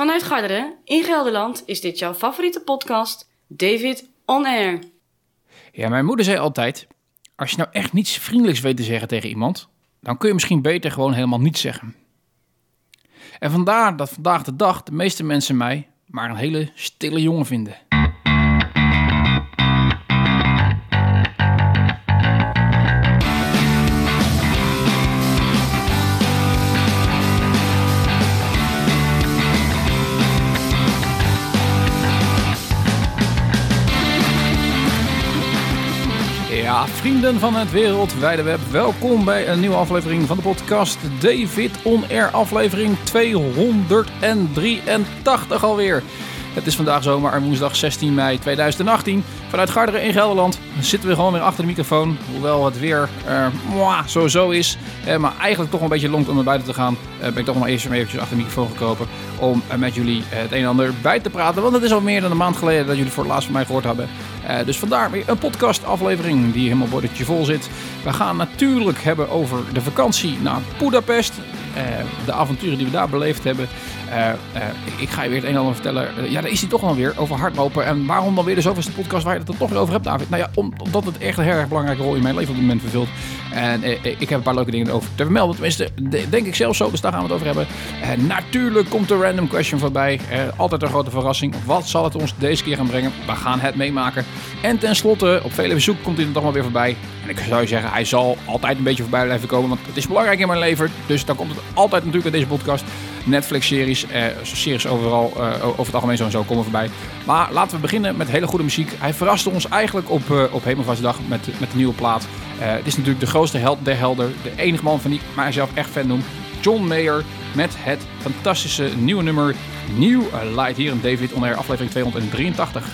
Vanuit Garderen in Gelderland is dit jouw favoriete podcast, David On Air. Ja, mijn moeder zei altijd: als je nou echt niets vriendelijks weet te zeggen tegen iemand, dan kun je misschien beter gewoon helemaal niets zeggen. En vandaar dat vandaag de dag de meeste mensen mij maar een hele stille jongen vinden. Vrienden van het wereldwijde web, welkom bij een nieuwe aflevering van de podcast David On Air, aflevering 283 alweer. Het is vandaag zomaar woensdag 16 mei 2018. Vanuit Garderen in Gelderland zitten we gewoon weer achter de microfoon. Hoewel het weer uh, mwah, zo is. Eh, maar eigenlijk toch een beetje longt om naar buiten te gaan. Uh, ben ik toch maar eerst even eventjes achter de microfoon gekropen. Om met jullie het een en ander bij te praten. Want het is al meer dan een maand geleden dat jullie voor het laatst van mij gehoord hebben. dus vandaar weer een podcast aflevering die helemaal bordetje vol zit. We gaan natuurlijk hebben over de vakantie naar Budapest. De avonturen die we daar beleefd hebben. Uh, uh, ik ga je weer het een en ander vertellen. Ja, daar is hij toch alweer over hardlopen. En waarom dan weer de zoveelste podcast waar je het er toch weer over hebt, David? Nou ja, om, omdat het echt een heel erg belangrijke rol in mijn leven op dit moment vervult. En ik heb een paar leuke dingen over te vermelden. Tenminste, denk ik zelf zo, dus daar gaan we het over hebben. natuurlijk komt de random question voorbij. altijd een grote verrassing. Wat zal het ons deze keer gaan brengen? We gaan het meemaken. En tenslotte, op vele bezoek komt hij er toch wel weer voorbij. En ik zou zeggen, hij zal altijd een beetje voorbij blijven komen. Want het is belangrijk in mijn leven. Dus dan komt het altijd natuurlijk in deze podcast. Netflix-series, eh, series overal, uh, over het algemeen zo komen voorbij. Maar laten we beginnen met hele goede muziek. Hij verraste ons eigenlijk op, uh, op Hemelvaartsdag met, met de nieuwe plaat. het is natuurlijk de grootste held der helder, de enige man van die ik mijzelf echt fan noem. John Mayer met het fantastische nieuwe nummer New Light hier in David On aflevering 283.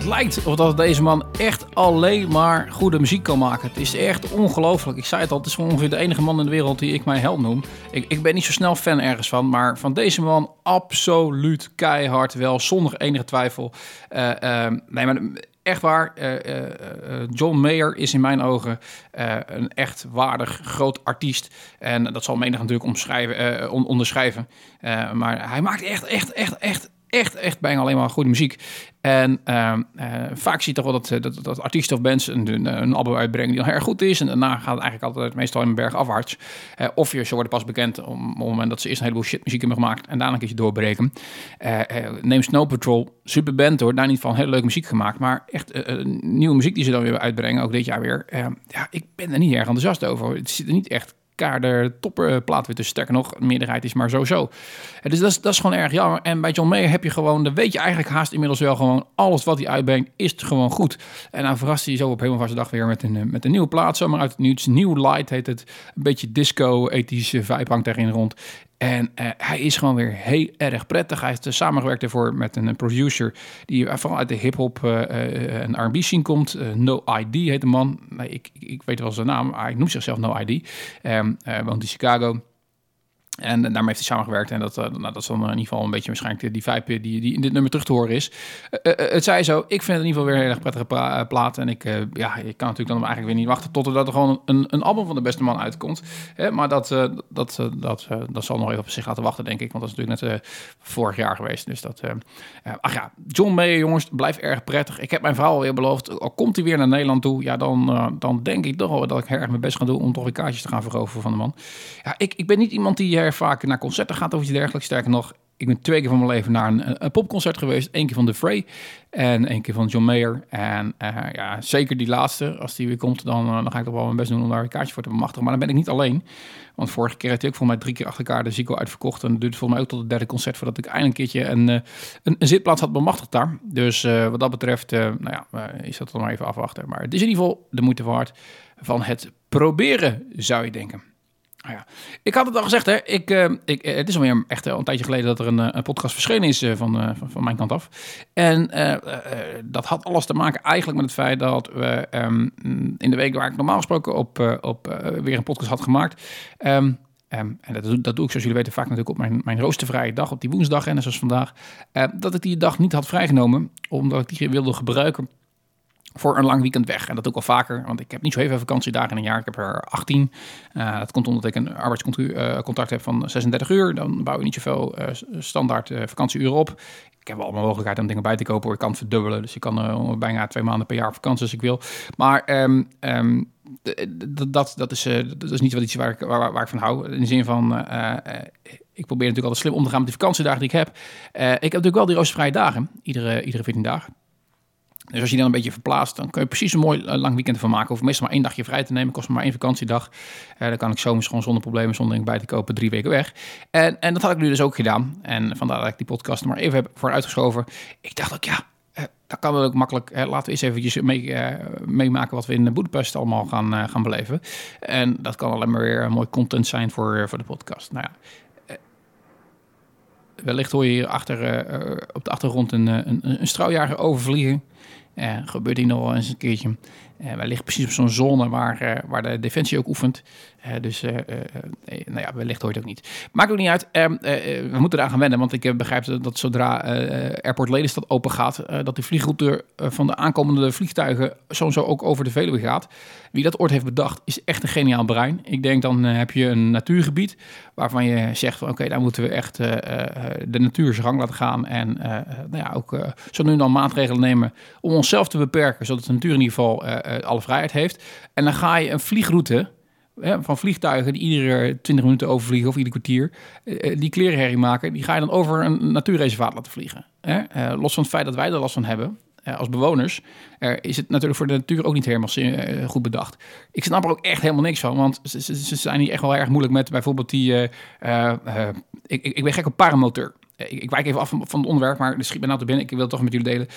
Het lijkt of dat deze man echt alleen maar goede muziek kan maken. Het is echt ongelooflijk. Ik zei het al, het is ongeveer de enige man in de wereld die ik mijn held noem. Ik, ik ben niet zo snel fan ergens van, maar van deze man absoluut keihard wel, zonder enige twijfel. Eh, eh, nee, maar echt waar, eh, eh, eh, John Mayer is in mijn ogen een echt waardig groot artiest. En dat zal menig natuurlijk onderschrijven. Maar hij maakt echt, echt, echt, echt, echt, echt bijna alleen maar goede muziek. En ehm, eh, vaak zie je toch wel dat, eh, dat, dat artiesten of bands een, een, album uitbrengen die heel erg goed is. En daarna gaat het eigenlijk altijd meestal in een berg afwaarts. Eh, of je, ze worden pas bekend op het moment dat ze eerst een heleboel shit muziek hebben gemaakt. En daarna een keertje doorbreken. Neem Snow Patrol, super band hoor. Daar niet van hele leuke muziek gemaakt. Maar echt nieuwe muziek die ze dan weer uitbrengen, ook dit jaar weer. Eh, ja, ik ben er niet erg enthousiast over. Het zit er niet echt de topperplaat weer tussen. Sterker nog, de meerderheid is maar. Eh, Dus dat is, dat is gewoon erg jammer. En bij John Mayer heb je gewoon, dan weet je eigenlijk haast inmiddels wel gewoon, alles wat hij uitbrengt is gewoon goed. En dan verrast hij zo op helemaal vaste dag weer met een, eh, met een nieuwe plaat, zomaar uit het nieuws. New Light heet het. Een beetje disco, ethische vibe hangt daarin rond. En eh, hij is gewoon weer heel erg prettig. Hij heeft samengewerkt ervoor met een, producer die vooral uit de hip-hop uh, en RB scene komt. No ID heet de man. Nee, ik, ik, weet wel zijn naam. Hij noemt zichzelf No ID. Um, woont in Chicago. En daarmee heeft hij samengewerkt. En dat, uh, nou, dat is dan in ieder geval een beetje waarschijnlijk die vibe die, die in dit nummer terug te horen is. Uh, uh, het zij zo, ik vind het in ieder geval weer een heel erg prettige plaat. En ik, ja, ik kan natuurlijk dan eigenlijk weer niet wachten tot er gewoon een, een album van de beste man uitkomt. Hè, maar dat, dat, dat, dat zal nog even op zich laten wachten, denk ik. Want dat is natuurlijk net vorig jaar geweest. Dus dat, ach ja, John Mayer, jongens, blijft erg prettig. Ik heb mijn vrouw alweer beloofd, al komt hij weer naar Nederland toe, ja, dan, dan denk ik toch wel dat ik erg mijn best ga doen om toch weer kaartjes te gaan veroveren van de man. Ja, ik, ik ben niet iemand die vaak naar concerten gaat of iets dergelijks. Sterker nog, ik ben twee keer van mijn leven naar een, een popconcert geweest. Eén keer van The Fray en één keer van John Mayer. En uh, ja, zeker die laatste, als die weer komt, dan, uh, dan ga ik toch wel mijn best doen om daar een kaartje voor te bemachtigen. Maar dan ben ik niet alleen. Want vorige keer had ik volgens mij drie keer achter elkaar de Zico uitverkocht. En het duurde volgens mij ook tot het derde concert voordat ik eindelijk een keertje een, een, een zitplaats had bemachtigd daar. Dus wat dat betreft, nou ja, is dat dan maar even afwachten. Maar het is in ieder geval de moeite waard van het proberen, zou je denken. Nou ja. Ik had het al gezegd, hè. Ik, uh, ik, het is alweer echt een tijdje geleden dat er een, een podcast verschenen is van, van, mijn kant af. En dat had alles te maken eigenlijk met het feit dat we um, in de week waar ik normaal gesproken op, op weer een podcast had gemaakt. Um, Um, en dat, dat, doe ik, zoals jullie weten, vaak natuurlijk op mijn, mijn roostervrije dag, op die woensdag en zoals vandaag. Dat ik die dag niet had vrijgenomen, omdat ik die wilde gebruiken voor een lang weekend weg. En dat doe ik al vaker, want ik heb niet zo heel veel vakantiedagen in een jaar. Ik heb er 18. Uh, dat komt omdat ik een arbeidscontract heb van 36 uur. Dan bouw je niet zoveel uh, standaard vakantieuren op. Ik heb wel allemaal mogelijkheid om dingen bij te kopen. Ik kan het verdubbelen, dus ik kan bijna twee maanden per jaar vakantie als ik wil. Maar um, um, dat, dat, is, dat is niet wel iets waar ik, waar, waar ik van hou. In de zin van, ik probeer natuurlijk altijd slim om te gaan met die vakantiedagen die ik heb. ik heb natuurlijk wel die roostervrije dagen, iedere, iedere 14 dagen. Dus als je dan een beetje verplaatst, dan kun je precies een mooi uh, lang weekend ervan maken. Of meestal maar één dagje vrij te nemen, kost me maar één vakantiedag. Uh, dan kan ik zomers gewoon zonder problemen, zonder bij te kopen, drie weken weg. En, en dat had ik nu dus ook gedaan. En vandaar dat ik die podcast maar even heb voor uitgeschoven. Ik dacht ook, ja, uh, dat kan wel ook makkelijk. laten we eens eventjes mee, meemaken wat we in Boedapest allemaal gaan, gaan beleven. En dat kan alleen maar weer mooi content zijn voor, voor de podcast. Nou ja, wellicht hoor je hier achter, op de achtergrond een, een, een straaljager overvliegen. Uh, gebeurt hier nog wel eens een keertje. Uh, wij liggen precies op zo'n zone waar, uh, waar de defensie ook oefent. dus nou ja, wellicht hoort het ook niet. Maakt ook niet uit. Ehm, we moeten eraan gaan wennen. Want ik begrijp dat, dat zodra Airport Lelystad open gaat... dat de vliegroute van de aankomende vliegtuigen soms zo ook over de Veluwe gaat. Wie dat ooit heeft bedacht is echt een geniaal brein. Ik denk dan heb je een natuurgebied waarvan je zegt... oké, daar moeten we echt de natuur zijn gang laten gaan. En nou ja, ook zo nu dan maatregelen nemen om onszelf te beperken... zodat de natuur in ieder geval alle vrijheid heeft. En dan ga je een vliegroute van vliegtuigen die iedere 20 minuten overvliegen of ieder kwartier, uh, die klerenherrie maken, die ga je dan over een natuurreservaat laten vliegen. Los van het feit dat wij er last van hebben, als bewoners, is het natuurlijk voor de natuur ook niet helemaal goed bedacht. Ik snap er ook echt helemaal niks van, want ze, zijn hier echt wel erg moeilijk met bijvoorbeeld die... ik, ik ben gek op paramotor. Ik, ik wijk even af van, het onderwerp, maar er schiet me nou te binnen. Ik wil het toch met jullie delen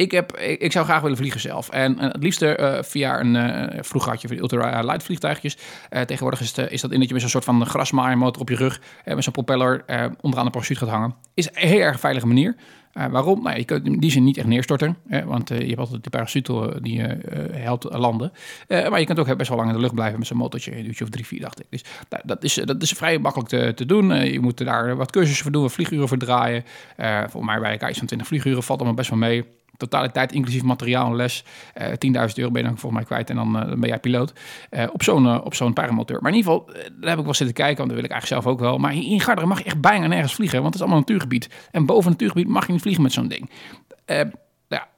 ik, heb, ik, zou graag willen vliegen zelf. En, en het liefste eh, via een... eh vroeger had je ultra-light vliegtuigjes. Eh, tegenwoordig is, is dat in dat je met zo'n soort van grasmaaiermotor op je rug... met zo'n propeller onderaan de parachute gaat hangen. Is een heel erg veilige manier. Waarom? Nou, je kunt in die zin niet echt neerstorten. Hè, want je hebt altijd die parachute die je helpt landen. Maar je kunt ook best wel lang in de lucht blijven met zo'n motortje. Een uurtje of drie, vier, dacht ik. Dus nou, dat, is, dat is vrij makkelijk te, te doen. Je moet daar wat cursussen voor doen, wat vlieguren voor draaien. Volgens mij bij elkaar iets van 20 vlieguren valt allemaal best wel mee. Totaliteit inclusief materiaal en les. eh 10.000 euro ben je dan volgens mij kwijt en dan, eh, ben jij piloot. Eh, op zo'n eh, op zo'n paramotor. Maar in ieder geval, eh, daar heb ik wel zitten kijken, want dat wil ik eigenlijk zelf ook wel. Maar in Garderen mag je echt bijna nergens vliegen, want het is allemaal natuurgebied. En boven natuurgebied mag je niet vliegen met zo'n ding. Eh, ja,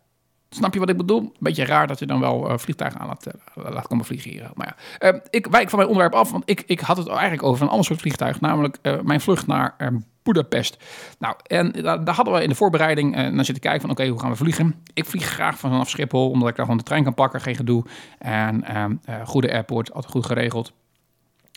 Snap je wat ik bedoel? Beetje raar dat je dan wel eh, vliegtuigen aan laat, eh, laat komen vliegen hier. Maar ja, Eh, ik wijk van mijn onderwerp af, want ik, ik had het eigenlijk over een ander soort vliegtuig. Namelijk eh, mijn vlucht naar eh, Budapest. Nou, en daar, hadden we in de voorbereiding eh, naar zitten kijken van... oké, hoe gaan we vliegen? Ik vlieg graag vanaf Schiphol, omdat ik daar gewoon de trein kan pakken. Geen gedoe. En ehm, eh, goede airport, altijd goed geregeld.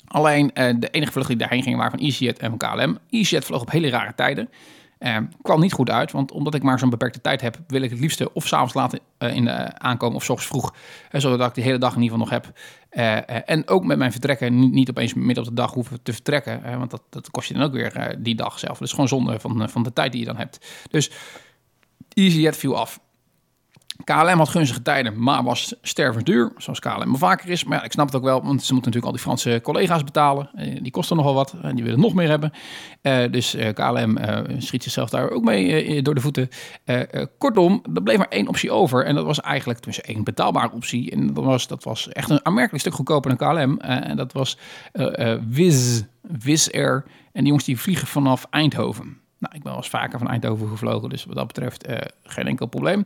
Alleen eh, de enige vlucht die daarheen ging waren van EasyJet en van KLM. EasyJet vloog op hele rare tijden. Eh, kwam niet goed uit, want omdat ik maar zo'n beperkte tijd heb, wil ik het liefste of s'avonds laat eh, in de aankomen of s ochtends vroeg. Zodat ik de hele dag in ieder geval nog heb. Eh, eh, en ook met mijn vertrekken niet, niet opeens midden op de dag hoeven te vertrekken. eh, want dat, dat kost je dan ook weer die dag zelf. Is gewoon zonde van, van de tijd die je dan hebt. Dus EasyJet viel af. KLM had gunstige tijden, maar was stervend duur, zoals KLM wel vaker is. Maar ik snap het ook wel, want ze moeten natuurlijk al die Franse collega's betalen. Eh, die kosten nogal wat en die willen nog meer hebben. Eh, dus eh, KLM schiet zichzelf daar ook mee door de voeten. Kortom, er bleef maar één optie over. En dat was eigenlijk tenminste één betaalbare optie. En dat was, dat was echt een aanmerkelijk stuk goedkoper dan KLM. En dat was Wizz, Wizz Air. En die jongens die vliegen vanaf Eindhoven. Nou, ik ben wel eens vaker van Eindhoven gevlogen, dus wat dat betreft geen enkel probleem.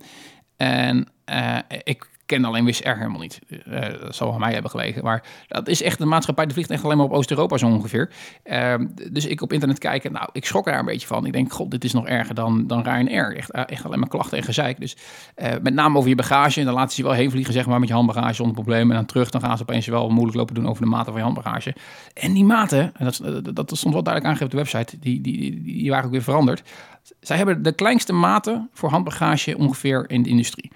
En eh, ik ken alleen Wizz Air helemaal niet. Eh, dat zal aan mij hebben gelegen. Maar dat is echt een maatschappij, die vliegt echt alleen maar op Oost-Europa zo ongeveer. Ehm, dus ik op internet kijken, nou, ik schrok daar een beetje van. Ik denk, god, dit is nog erger dan, dan Ryanair. Echt, eh, echt alleen maar klachten en gezeik. Dus met name over je bagage. En dan laten ze je wel heen vliegen, zeg maar, met je handbagage zonder probleem. En dan terug, dan gaan ze opeens wel moeilijk lopen doen over de maten van je handbagage. En die maten, en dat, dat, dat stond wel duidelijk aangegeven op de website, die, die, die, die waren ook weer veranderd. Zij hebben de kleinste maten voor handbagage ongeveer in de industrie.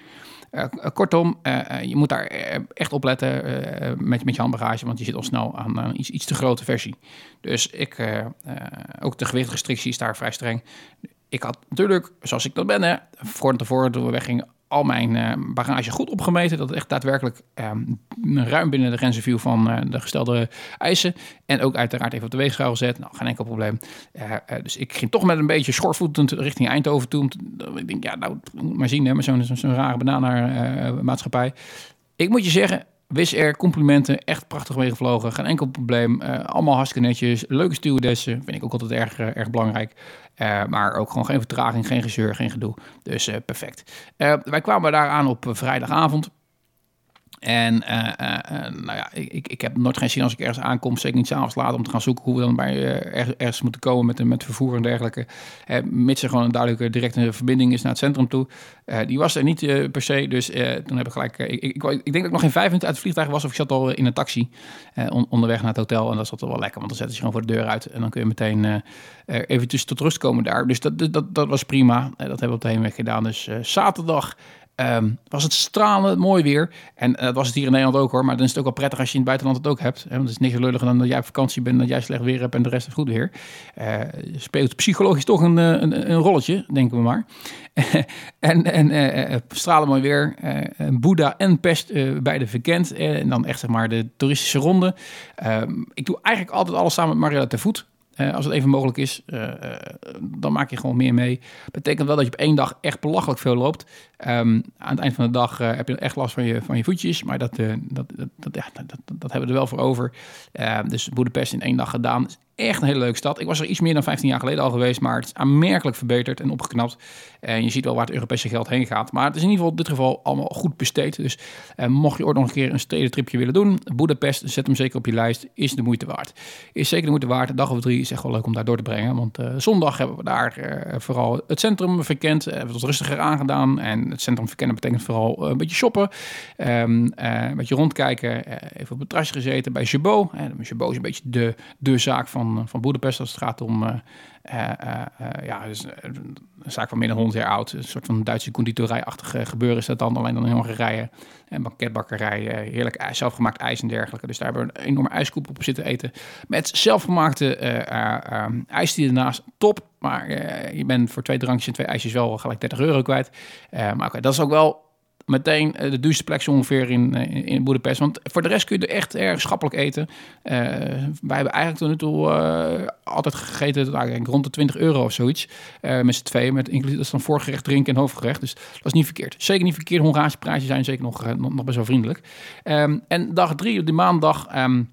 Eh, k- kortom, eh, eh, je moet daar eh, echt op letten eh, met, met je handbagage, want je zit al snel aan iets, iets te grote versie. Dus ik, eh, eh, ook de gewichtrestrictie is daar vrij streng. Ik had natuurlijk, zoals ik dat ben, hè, voor tevoren toen we weggingen, al mijn eh, bagage goed opgemeten. Dat het echt daadwerkelijk eh, ruim binnen de grenzen viel van eh, de gestelde eisen. En ook uiteraard even op de weegschaal gezet. Nou, geen enkel probleem. Eh, dus ik ging toch met een beetje schorvoetend richting Eindhoven toe. Ik denk, ja, nou, maar zien, hè, met zo'n zo'n rare bananenmaatschappij. ik moet je zeggen, Wizz Air, complimenten, echt prachtig meegevlogen, geen enkel probleem. Eh, allemaal hartstikke netjes, leuke stewardessen, vind ik ook altijd erg, eh, erg belangrijk. Eh, maar ook gewoon geen vertraging, geen gezeur, geen gedoe. Dus perfect. Wij kwamen daar aan op vrijdagavond. En eh, eh, eh, nou ja, ik, ik heb nooit geen zin als ik ergens aankom, zeker niet s'avonds laat, om te gaan zoeken hoe we dan bij ergens, moeten komen met, met vervoer en dergelijke. Mits er gewoon een duidelijke directe verbinding is naar het centrum toe. Die was er niet per se, dus toen heb ik gelijk... ik, ik, ik, denk dat ik nog geen vijf minuten uit het vliegtuig was, of ik zat al in een taxi on- onderweg naar het hotel. En dat zat wel lekker, want dan zetten ze gewoon voor de deur uit en dan kun je meteen eventjes tot rust komen daar. Dus dat, dat, dat was prima. Dat hebben we op de heenweg gedaan. Dus zaterdag Ehm, was het stralend mooi weer. En eh, dat was het hier in Nederland ook hoor. Maar dan is het ook wel prettig als je in het buitenland het ook hebt. Hè? Want het is niks lulliger dan dat jij op vakantie bent... en dat jij slecht weer hebt en de rest heeft goed weer. Eh, speelt psychologisch toch een, eh, een, een rolletje, denken we maar. en en eh, stralend mooi weer. Boeddha en Pest beide verkend. En dan echt zeg maar de toeristische ronde. Ehm, ik doe eigenlijk altijd alles samen met Mariella te voet. Eh, als het even mogelijk is, eh, eh, dan maak je gewoon meer mee. Betekent wel dat je op één dag echt belachelijk veel loopt. Ehm, aan het eind van de dag heb je echt last van je, van je voetjes. Maar dat, dat, dat, dat, dat, hebben we er wel voor over. Eh, dus Boedapest in één dag gedaan. Echt een hele leuke stad. Ik was er iets meer dan 15 jaar geleden al geweest. Maar het is aanmerkelijk verbeterd en opgeknapt. En je ziet wel waar het Europese geld heen gaat. Maar het is in ieder geval in dit geval allemaal goed besteed. Dus eh, mocht je ooit nog een keer een stedentripje willen doen. Boedapest, zet hem zeker op je lijst. Is de moeite waard. Is zeker de moeite waard. Dag of drie is echt wel leuk om daar door te brengen. Want eh, zondag hebben we daar eh, vooral het centrum verkend. Eh, hebben we het rustiger aangedaan. En het centrum verkennen betekent vooral eh, een beetje shoppen. Ehm, eh, een beetje rondkijken. Eh, even op het terrasje gezeten bij Chabot. Eh, Chabot is een beetje de, de zaak van van, van Boedapest als het gaat om eh, eh, eh, eh, ja, dus, eh, een zaak van meer dan 100 jaar oud. Een soort van Duitse conditorijachtig eh, gebeuren is dat dan, alleen dan in Hongarije. En banketbakkerij, eh, heerlijk ijs, zelfgemaakt ijs en dergelijke. Dus daar hebben we een enorme ijskoep op zitten eten. Met zelfgemaakte eh eh, eh, ijs die ernaast. Top, maar eh, je bent voor twee drankjes en twee ijsjes wel gelijk 30 euro kwijt. Eh, maar oké, dat is ook wel meteen eh, de duurste plek ongeveer in, eh, in, Boedapest. Want voor de rest kun je er echt erg schappelijk eten. Eh, wij hebben eigenlijk tot nu toe altijd gegeten rond de 20 euro of zoiets. Met z'n tweeën, met inclusief dat is dan voorgerecht, drinken en hoofdgerecht. Dus dat is niet verkeerd. Zeker niet verkeerd. Hongaarse prijzen zijn zeker nog, nog, nog best wel vriendelijk. Ehm, en dag drie, op die maandag... ehm,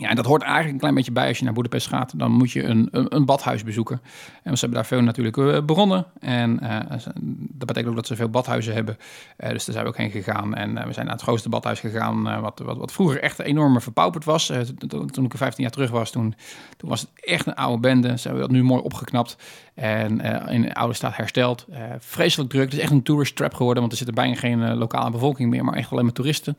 ja, en dat hoort eigenlijk een klein beetje bij als je naar Boedapest gaat. Dan moet je een, een, badhuis bezoeken. En ze hebben daar veel natuurlijk eh, begonnen. En eh, dat betekent ook dat ze veel badhuizen hebben. Eh, dus daar zijn we ook heen gegaan. En we zijn naar het grootste badhuis gegaan. wat, wat, wat vroeger echt enorm verpauperd was. To- to- toen ik er 15 jaar terug was, toen, toen was het echt een oude bende. Ze hebben dat nu mooi opgeknapt. En eh, in oude staat hersteld. Eh, vreselijk druk. Het is echt een tourist trap geworden. Want er zit er bijna geen eh, lokale bevolking meer. Maar echt alleen maar toeristen.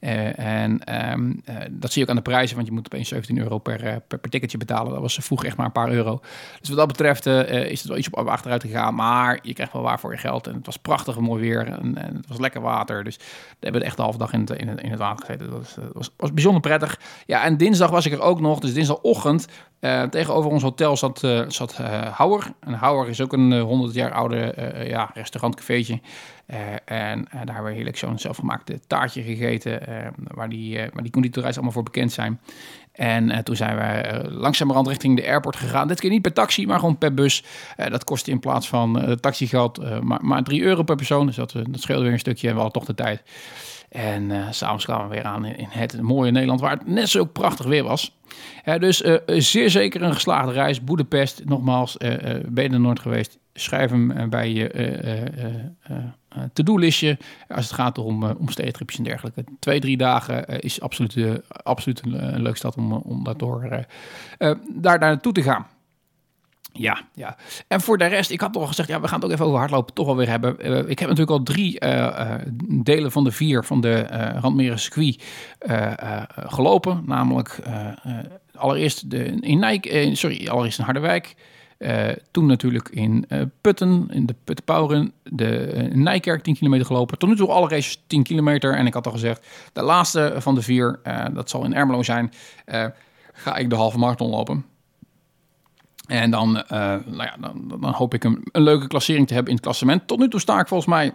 En ehm, eh, dat zie je ook aan de prijzen, want je moet opeens 17 euro per, per, per ticketje betalen. Dat was vroeger echt maar een paar euro. Dus wat dat betreft is het wel iets op achteruit gegaan. Maar je krijgt wel waar voor je geld. En het was prachtig mooi weer. En, en het was lekker water. Dus we hebben echt de halve dag in het, in het, in het water gezeten. Dat was, was, was bijzonder prettig. Ja, en dinsdag was ik er ook nog. Dus dinsdagochtend eh, tegenover ons hotel zat, eh zat eh, Hauer. En Hauer is ook een eh, 100 jaar oude ja, restaurant, cafeetje. Eh, en daar hebben we heerlijk zo'n zelfgemaakte taartje gegeten. waar die, waar die allemaal voor bekend zijn. En eh, toen zijn we eh, langzamerhand richting de airport gegaan. Dit keer niet per taxi, maar gewoon per bus. Eh, dat kostte in plaats van taxigeld maar, maar 3 euro per persoon. Dus dat, scheelde weer een stukje en we hadden toch de tijd. En s s'avonds kwamen we weer aan in het mooie Nederland, waar het net zo prachtig weer was. Dus zeer zeker een geslaagde reis. Boedapest, nogmaals, ben je er nooit geweest? Schrijf hem bij je eh, to-do-listje als het gaat om, eh, om en dergelijke. Twee, drie dagen eh, is absoluut, absoluut een, leuk stad om, om daardoor, daar, naartoe te gaan. Ja, ja. En voor de rest, ik had al gezegd, ja, we gaan het ook even over hardlopen toch wel weer hebben. Ik heb natuurlijk al drie delen van de vier van de eh Randmeren circuit gelopen. Namelijk allereerst de, in Nijk, sorry, allereerst in Harderwijk. Eh, toen natuurlijk in eh, Putten, in de Puttenpauren, de eh, Nijkerk 10 kilometer gelopen. Tot nu toe alle races 10 kilometer. En ik had al gezegd, de laatste van de vier, dat zal in Ermelo zijn, ga ik de halve marathon lopen. En dan, nou ja, dan, dan hoop ik een, een leuke klassering te hebben in het klassement. Tot nu toe sta ik volgens mij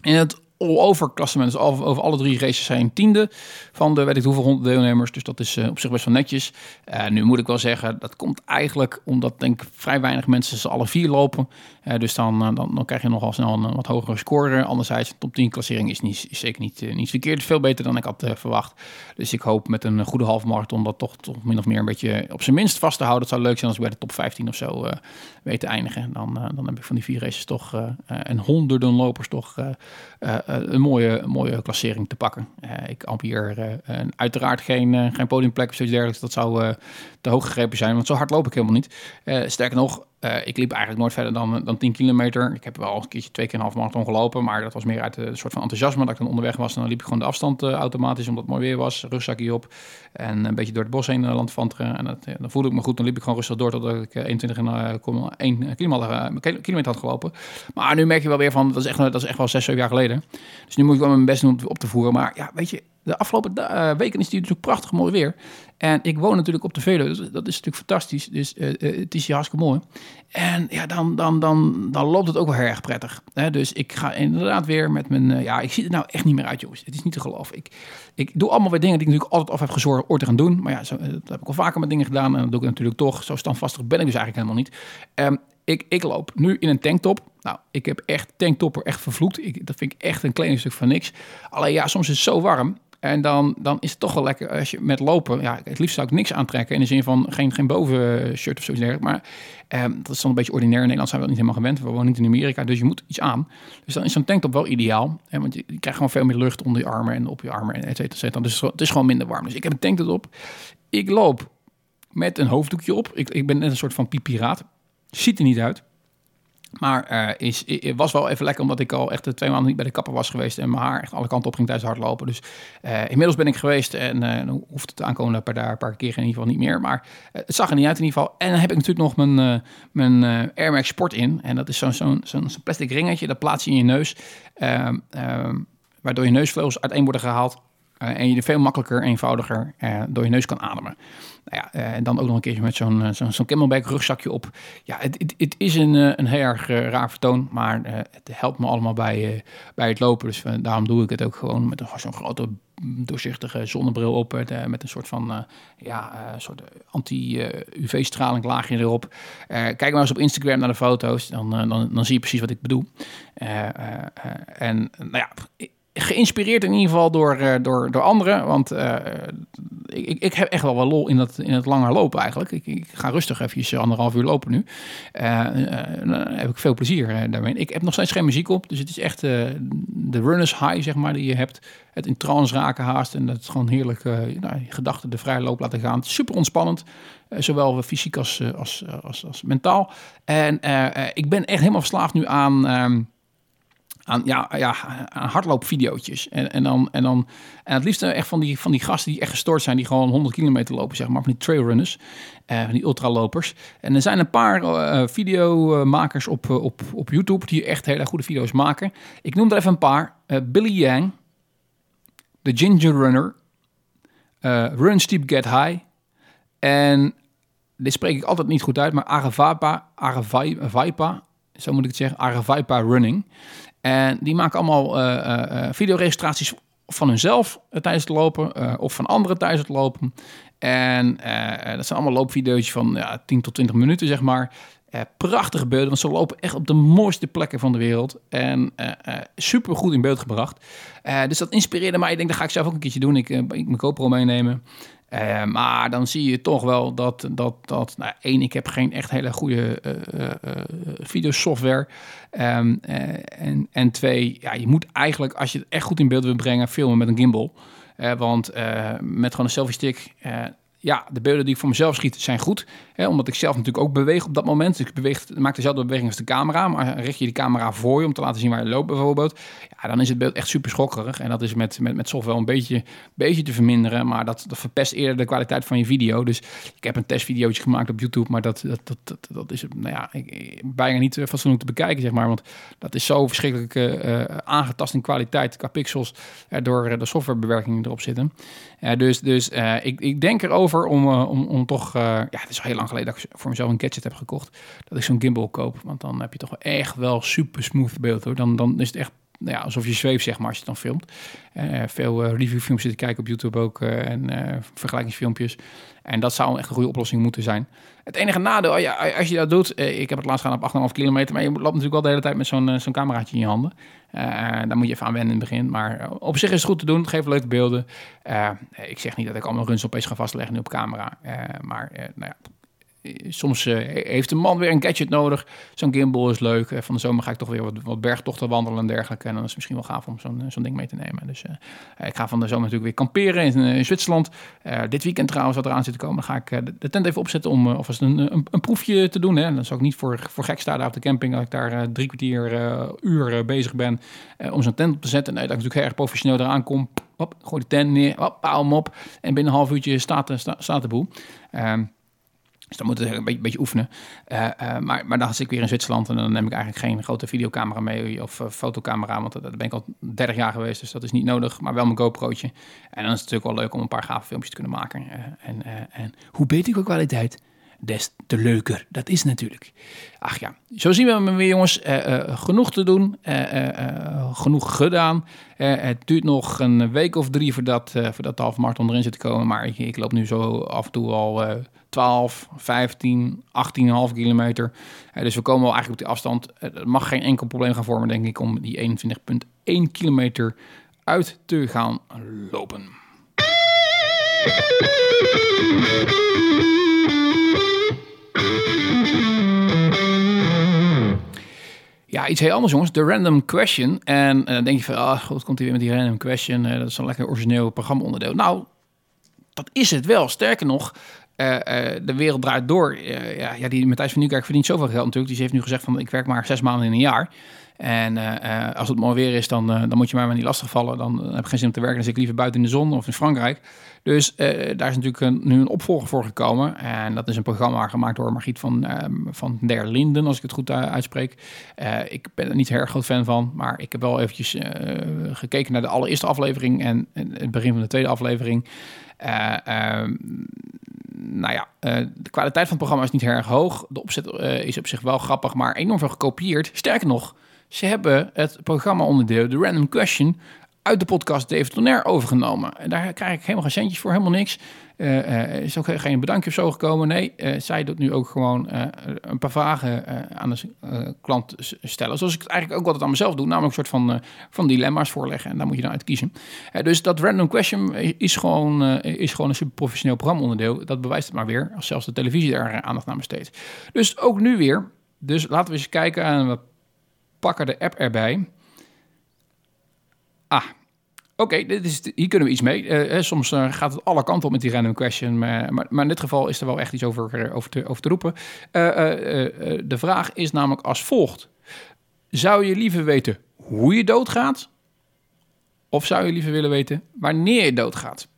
in het all-over klassement. Over, alle drie races zijn tiende van de weet ik hoeveel honderd deelnemers. Dus dat is eh, op zich best wel netjes. Eh, nu moet ik wel zeggen, dat komt eigenlijk omdat denk ik vrij weinig mensen ze alle vier lopen. Eh, dus dan, eh, dan, dan krijg je nogal snel een, wat hogere score. Anderzijds, top 10 klassering is, niet, zeker niet, eh, niet verkeerd. Veel beter dan ik had verwacht. Dus ik hoop met een goede halve marathon dat toch, toch min of meer een beetje op zijn minst vast te houden. Het zou leuk zijn als ik bij de top 15 of zo eh, weet te eindigen. Dan, dan heb ik van die vier races toch eh, en honderden lopers toch een mooie, mooie klassering te pakken. Ik ambieer en uiteraard geen, geen podiumplek of zoiets dergelijks. Dat zou te hoog gegrepen zijn, want zo hard loop ik helemaal niet. Sterker nog, eh, ik liep eigenlijk nooit verder dan, dan 10 kilometer. Ik heb wel een keertje twee keer een half marathon gelopen, maar dat was meer uit een soort van enthousiasme dat ik dan onderweg was. En dan liep ik gewoon de afstand eh, automatisch, omdat het mooi weer was. Rugzakje op en een beetje door het bos heen uh, landvanteren. En dat, eh, dan voelde ik me goed. Dan liep ik gewoon rustig door totdat ik eh, 21,1 kilometer, eh, kil- kilometer had gelopen. Maar nu merk je wel weer van, dat is echt, dat is echt wel 6, 7 jaar geleden. Dus nu moet ik wel mijn best doen om op te voeren. Maar ja, weet je, de afgelopen eh, weken is het natuurlijk prachtig mooi weer. En ik woon natuurlijk op de Veluwe, dus dat is natuurlijk fantastisch. Dus eh, eh, het is hier hartstikke mooi. En ja, dan, dan, dan, dan loopt het ook wel heel erg prettig. Hè? Dus ik ga inderdaad weer met mijn... ja, ik zie er nou echt niet meer uit, jongens. Het is niet te geloven. Ik, ik doe allemaal weer dingen die ik natuurlijk altijd af heb gezorgd ooit te gaan doen. Maar ja, zo, dat heb ik al vaker met dingen gedaan. En dat doe ik natuurlijk toch. Zo standvastig ben ik dus eigenlijk helemaal niet. Ehm, ik, ik loop nu in een tanktop. Nou, ik heb echt tanktopper echt vervloekt. Ik, dat vind ik echt een kledingstuk van niks. Alleen ja, soms is het zo warm. En dan, dan is het toch wel lekker als je met lopen... Ja, het liefst zou ik niks aantrekken. In de zin van geen, geen bovenshirt of zoiets dergelijks. Maar ehm, dat is dan een beetje ordinair. In Nederland zijn we dat niet helemaal gewend. We wonen niet in Amerika, dus je moet iets aan. Dus dan is zo'n tanktop wel ideaal. Hè, want je, krijgt gewoon veel meer lucht onder je armen en op je armen. En et cetera, et cetera. Dus het is gewoon minder warm. Dus ik heb een tanktop op. Ik loop met een hoofddoekje op. Ik, ik ben net een soort van pipiraat. Ziet er niet uit. Maar eh, is, was wel even lekker, omdat ik al echt twee maanden niet bij de kapper was geweest. En mijn haar echt alle kanten op ging tijdens hardlopen. Dus eh, inmiddels ben ik geweest en dan hoeft het de aankomende paar, daar, paar keer in ieder geval niet meer. Maar het zag er niet uit in ieder geval. En dan heb ik natuurlijk nog mijn, mijn Air Max Sport in. En dat is zo'n plastic ringetje, dat plaats je in je neus. Ehm, ehm, waardoor je neusvleugels uiteen worden gehaald. eh, en je er veel makkelijker, eenvoudiger door je neus kan ademen. Nou ja, eh, en dan ook nog een keertje met zo'n eh, zo'n camelback rugzakje op. Ja, het, het, het is een, eh, een heel erg raar vertoon, maar het helpt me allemaal bij, bij het lopen. Dus daarom doe ik het ook gewoon met zo'n grote mm, doorzichtige zonnebril op. Met, een soort van ja, soort anti-UV-straling laagje erop. Kijk maar eens op Instagram naar de foto's, dan, dan, dan zie je precies wat ik bedoel. En nou ja, geïnspireerd in ieder geval door, eh, door, door anderen. Want eh, ik, ik- heb echt wel wel lol in, dat, in het langer lopen eigenlijk. Ik, ik ga rustig even anderhalf uur lopen nu. Eh, dan heb ik veel plezier daarmee. Ik heb nog steeds geen muziek op. Dus het is echt eh, de runners high, zeg maar, die je hebt. Het in trance raken haast. En dat is gewoon heerlijk nou, gedachten de vrije loop laten gaan. Super ontspannend. Zowel fysiek als, als, als, als mentaal. En ik ben echt helemaal verslaafd nu aan... aan, ja, ja, aan hardloopvideootjes. En, en, dan, en, dan, en het liefst echt van die, van die gasten die echt gestoord zijn, die gewoon 100 kilometer lopen, zeg maar, van die trailrunners, eh, van die ultralopers. En er zijn een paar eh, videomakers op, eh, op, op YouTube die echt hele goede video's maken. Ik noem er even een paar. Eh, Billy Yang, The Ginger Runner, eh, Run Steep Get High en dit spreek ik altijd niet goed uit, maar Aravaipa, Aravaipa, zo moet ik het zeggen, Aravaipa Running. En die maken allemaal eh, eh, eh, videoregistraties van hunzelf tijdens het lopen of van anderen tijdens het lopen. En dat zijn allemaal loopvideo's van ja, 10 tot 20 minuten, zeg maar. Prachtige beelden, want ze lopen echt op de mooiste plekken van de wereld. En eh super goed in beeld gebracht. Dus dat inspireerde mij. Ik denk, dat ga ik zelf ook een keertje doen. Ik, ik mijn GoPro meenemen. Eh, maar dan zie je toch wel dat, dat, dat nou, één, ik heb geen echt hele goede eh, eh, videosoftware. Ehm, eh, en, en twee, ja, je moet eigenlijk, als je het echt goed in beeld wil brengen, filmen met een gimbal. Want met gewoon een selfie stick, ja, de beelden die ik voor mezelf schiet zijn goed. Hè, omdat ik zelf natuurlijk ook beweeg op dat moment. Dus ik beweeg, maak dezelfde beweging als de camera. Maar richt je die camera voor je om te laten zien waar je loopt bijvoorbeeld. Ja, dan is het beeld echt super schokkerig. En dat is met, met, met software een beetje, beetje te verminderen. Maar dat, verpest eerder de kwaliteit van je video. Dus ik heb een testvideootje gemaakt op YouTube. Maar dat, dat, dat, dat, is nou ja, ik- bijna niet eh, fatsoenlijk te bekijken, zeg maar. Want dat is zo verschrikkelijk eh, eh, aangetast in kwaliteit qua pixels. door de softwarebewerking die erop zitten. Dus dus ik, ik denk erover om, eh, om, om toch... eh, ja, het is al heel lang geleden dat ik voor mezelf een gadget heb gekocht. Dat ik zo'n gimbal koop. Want dan heb je toch echt wel super smooth beeld hoor. Dan, dan is het echt nou ja, alsof je zweeft, zeg maar, als je het dan filmt. Eh, veel eh, reviewfilms zitten kijken op YouTube ook en vergelijkingsfilmpjes. En dat zou echt een goede oplossing moeten zijn. Het enige nadeel, oh ja, als je dat doet, eh, ik heb het laatst gedaan op 8,5 kilometer, maar je loopt natuurlijk wel de hele tijd met zo'n eh, zo'n cameraatje in je handen. Eh, daar moet je even aan wennen in het begin. Maar op zich is het goed te doen, het geeft leuke beelden. Ik zeg niet dat ik allemaal runs opeens ga vastleggen nu op camera. Maar nou ja, soms eh, heeft een man weer een gadget nodig. Zo'n gimbal is leuk. Eh, van de zomer ga ik toch weer wat, wat bergtochten wandelen en dergelijke. En dan is het misschien wel gaaf om zo'n eh, ding mee te nemen. Dus ik ga van de zomer natuurlijk weer kamperen in, in Zwitserland. Dit weekend trouwens, wat eraan zit te komen, dan ga ik de, tent even opzetten om uh, alvast een, een, een, proefje te doen. Hè. Dan zou ik niet voor, voor gek staan daar op de camping. Dat ik daar drie kwartier uh, uur bezig ben om zo'n tent op te zetten. Nee, dat ik natuurlijk erg professioneel eraan kom. Hop, gooi de tent neer, hop, pauw hem op. En binnen een half uurtje staat, sta, staat de boel. Um, dus dan moet ik een beetje, beetje oefenen. Uh, uh, maar, maar dan zit ik weer in Zwitserland en dan neem ik eigenlijk geen grote videocamera mee of uh, fotocamera, want daar ben ik al 30 jaar geweest, dus dat is niet nodig. Maar wel mijn GoPro'tje. En dan is het natuurlijk wel leuk om een paar gave filmpjes te kunnen maken. Eh, en, en hoe beter qua kwaliteit, des te leuker. Dat is natuurlijk. Ach ja, zo zien we hem weer jongens. genoeg te doen, genoeg gedaan. het duurt nog een week of drie voordat, voordat de halve marathon erin zit te komen. Maar ik, ik loop nu zo af en toe al 12, 15, 18,5 kilometer. Dus we komen wel eigenlijk op die afstand. Het mag geen enkel probleem gaan vormen, denk ik, om die 21,1 kilometer uit te gaan lopen. Ja, iets heel anders, jongens. De random question. En dan uh, denk je van, ah, goed, komt hij weer met die random question. dat is een lekker origineel programma-onderdeel. Nou, dat is het wel. Sterker nog, eh, eh, de wereld draait door. Eh, ja, die Matthijs van Nieuwkerk verdient zoveel geld natuurlijk. Die heeft nu gezegd van ik werk maar zes maanden in een jaar. En als het mooi weer is, dan, dan moet je mij maar niet lastigvallen. Dan heb ik geen zin om te werken. Dan zit ik liever buiten in de zon of in Frankrijk. Dus daar is natuurlijk nu een opvolger voor gekomen. En dat is een programma gemaakt door Margriet van, ehm, van der Linden, als ik het goed uitspreek. Ik ben er niet heel erg groot fan van, maar ik heb wel eventjes gekeken naar de allereerste aflevering en, het begin van de tweede aflevering. Ehm, nou ja, eh, de kwaliteit van het programma is niet erg hoog. De opzet eh, is op zich wel grappig, maar enorm veel gekopieerd. Sterker nog, ze hebben het programma-onderdeel, de Random Question, uit de podcast David Tonair overgenomen. En daar krijg ik helemaal geen centjes voor, helemaal niks. Eh, eh, er is ook geen bedankje of zo gekomen. Nee, eh, zij doet nu ook gewoon eh, een paar vragen eh, aan de eh, klant stellen. Zoals ik het eigenlijk ook altijd aan mezelf doe. Namelijk een soort van, eh, van dilemma's voorleggen. En daar moet je dan uit kiezen. Eh, dus dat random question is gewoon, eh, is gewoon een super professioneel programma-onderdeel. Dat bewijst het maar weer. Als zelfs de televisie daar eh, aandacht aan besteedt. Dus ook nu weer. Dus laten we eens kijken. En we pakken de app erbij. Ah, Oké, dit is hier kunnen we iets mee. Eh, eh, soms eh, gaat het alle kanten op met die random question. Maar, maar, in dit geval is er wel echt iets over, over, te, over te roepen. De vraag is namelijk als volgt. Zou je liever weten hoe je doodgaat? Of zou je liever willen weten wanneer je doodgaat?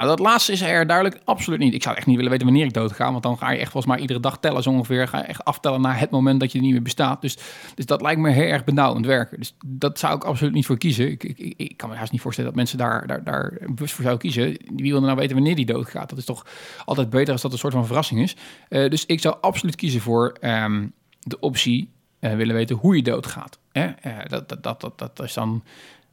Nou, dat laatste is er duidelijk absoluut niet. Ik zou echt niet willen weten wanneer ik dood ga. Want dan ga je echt volgens mij iedere dag tellen zo ongeveer. Ga je echt aftellen naar het moment dat je niet meer bestaat. Dus, dus dat lijkt me heel erg benauwend werken. Dus dat zou ik absoluut niet voor kiezen. Ik, ik, ik, kan me haast niet voorstellen dat mensen daar, daar, daar bewust voor zouden kiezen. Wie wil er nou weten wanneer die dood gaat? Dat is toch altijd beter als dat een soort van verrassing is. Eh, dus ik zou absoluut kiezen voor ehm, de optie eh, willen weten hoe je doodgaat. Hè? Eh, dat, dat, dat, dat, dat is dan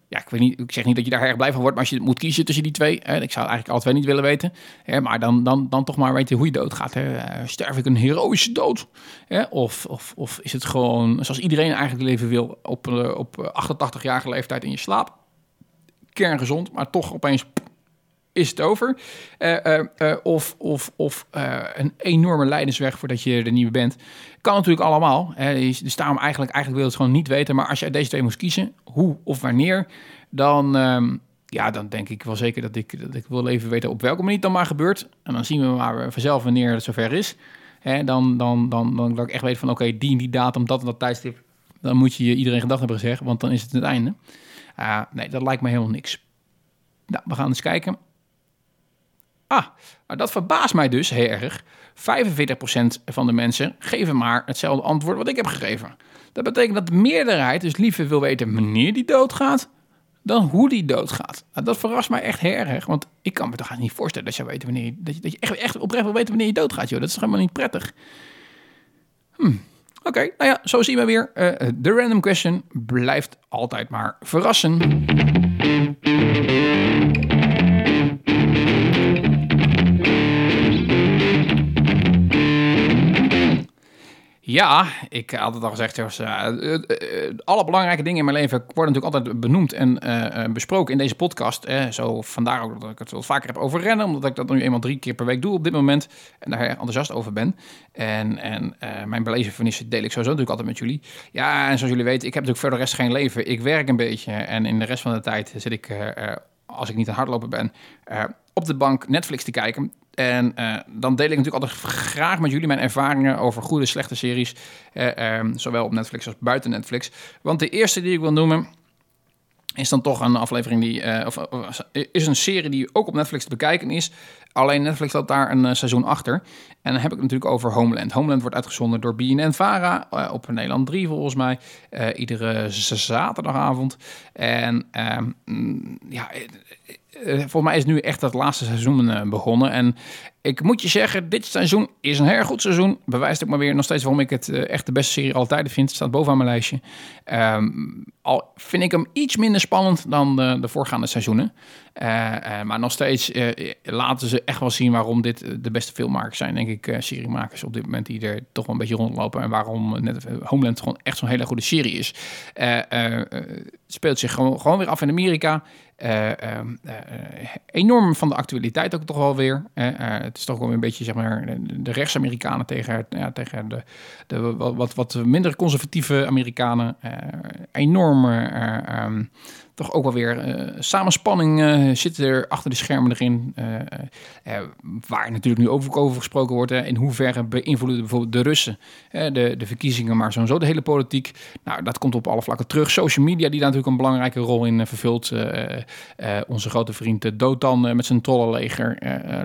ja, ik weet niet, ik zeg niet dat je daar erg blij van wordt, maar als je moet kiezen tussen die twee, hè, ik zou eigenlijk alle twee niet willen weten, hè, maar dan, dan, dan toch maar weten hoe je doodgaat. Hè. Eh, Sterf ik een heroïsche dood? Hè? Of, of, of is het gewoon zoals iedereen eigenlijk leven wil, op, eh, op 88-jarige leeftijd in je slaap? Kerngezond, maar toch opeens is het over. Eh, eh, eh, of of, of een enorme lijdensweg voordat je er niet meer bent. Kan natuurlijk allemaal. Hè. Dus daarom eigenlijk, eigenlijk wil het gewoon niet weten. Maar als je uit deze twee moest kiezen, hoe of wanneer, dan, ehm, ja, dan denk ik wel zeker dat ik, dat ik wil even weten op welke manier het dan maar gebeurt. En dan zien we maar vanzelf wanneer het zover is. Hè, dan, dan, dan, dan dat ik echt weet van oké, die die datum, dat en dat tijdstip. Dan moet je iedereen gedacht hebben gezegd, want dan is het het einde. Ah, nee, dat lijkt me helemaal niks. Nou, we gaan eens kijken. Ah, maar dat verbaast mij dus heel erg. 45% van de mensen geven maar hetzelfde antwoord wat ik heb gegeven. Dat betekent dat de meerderheid dus liever wil weten wanneer die doodgaat dan hoe die doodgaat. Nou, dat verrast mij echt heel erg, want ik kan me toch niet voorstellen dat je, weet wanneer dat je, dat je echt, echt oprecht wil weten wanneer je doodgaat. Joh. Dat is helemaal niet prettig. Hm. Oké, nou ja, zo zien we weer. Eh, De random question blijft altijd maar verrassen. Ja, ik had het al gezegd, eh, eh, eh, alle belangrijke dingen in mijn leven worden natuurlijk altijd benoemd en besproken in deze podcast. Zo vandaar ook dat ik het wat vaker heb over rennen, omdat ik dat nu eenmaal drie keer per week doe op dit moment en daar enthousiast over ben. En, en mijn belevenissen deel ik sowieso natuurlijk altijd met jullie. Ja, en zoals jullie weten, ik heb natuurlijk voor de rest geen leven. Ik werk een beetje en in de rest van de tijd zit ik, als ik niet aan het hardlopen ben, op de bank Netflix te kijken. En eh, dan deel ik natuurlijk altijd graag met jullie mijn ervaringen over goede, slechte series. eh, ehm, zowel op Netflix als buiten Netflix. Want de eerste die ik wil noemen is dan toch een aflevering die. eh, of, is een serie die ook op Netflix te bekijken is. Alleen Netflix had daar een seizoen achter. En dan heb ik het natuurlijk over Homeland. Homeland wordt uitgezonden door BNN Vara op Nederland 3 volgens mij. iedere zaterdagavond. En ehm, mm, ja, volgens mij is nu echt het laatste seizoen eh, begonnen. En ik moet je zeggen, dit seizoen is een heel goed seizoen. Bewijst ook maar weer nog steeds waarom ik het eh, echt de beste serie aller tijden vind. Staat bovenaan mijn lijstje. Ehm, al vind ik hem iets minder spannend dan de, de voorgaande seizoenen. Eh, eh, maar nog steeds eh, laten ze echt wel zien waarom dit eh, de beste filmmakers zijn, denk ik, eh, seriemakers op dit moment die er toch wel een beetje rondlopen. En waarom net, eh, Homeland gewoon echt zo'n hele goede serie is. Eh, eh, eh, speelt zich gewoon weer af in Amerika. Eh, eh, eh, enorm van de actualiteit ook toch wel weer. Het is toch wel een beetje zeg maar de, rechts-Amerikanen tegen, ja, tegen de, de wat, wat, minder conservatieve Amerikanen. Enorm eh, ehm, toch ook wel weer eh, samenspanning eh, zit er achter de schermen erin. Eh, waar natuurlijk nu over, over gesproken wordt. Hè, in hoeverre beïnvloeden bijvoorbeeld de Russen de, de verkiezingen, maar sowieso de hele politiek. Nou, dat komt op alle vlakken terug. Social media die daar natuurlijk een belangrijke rol in vervult. Onze grote vriend Dotan met zijn trollenleger.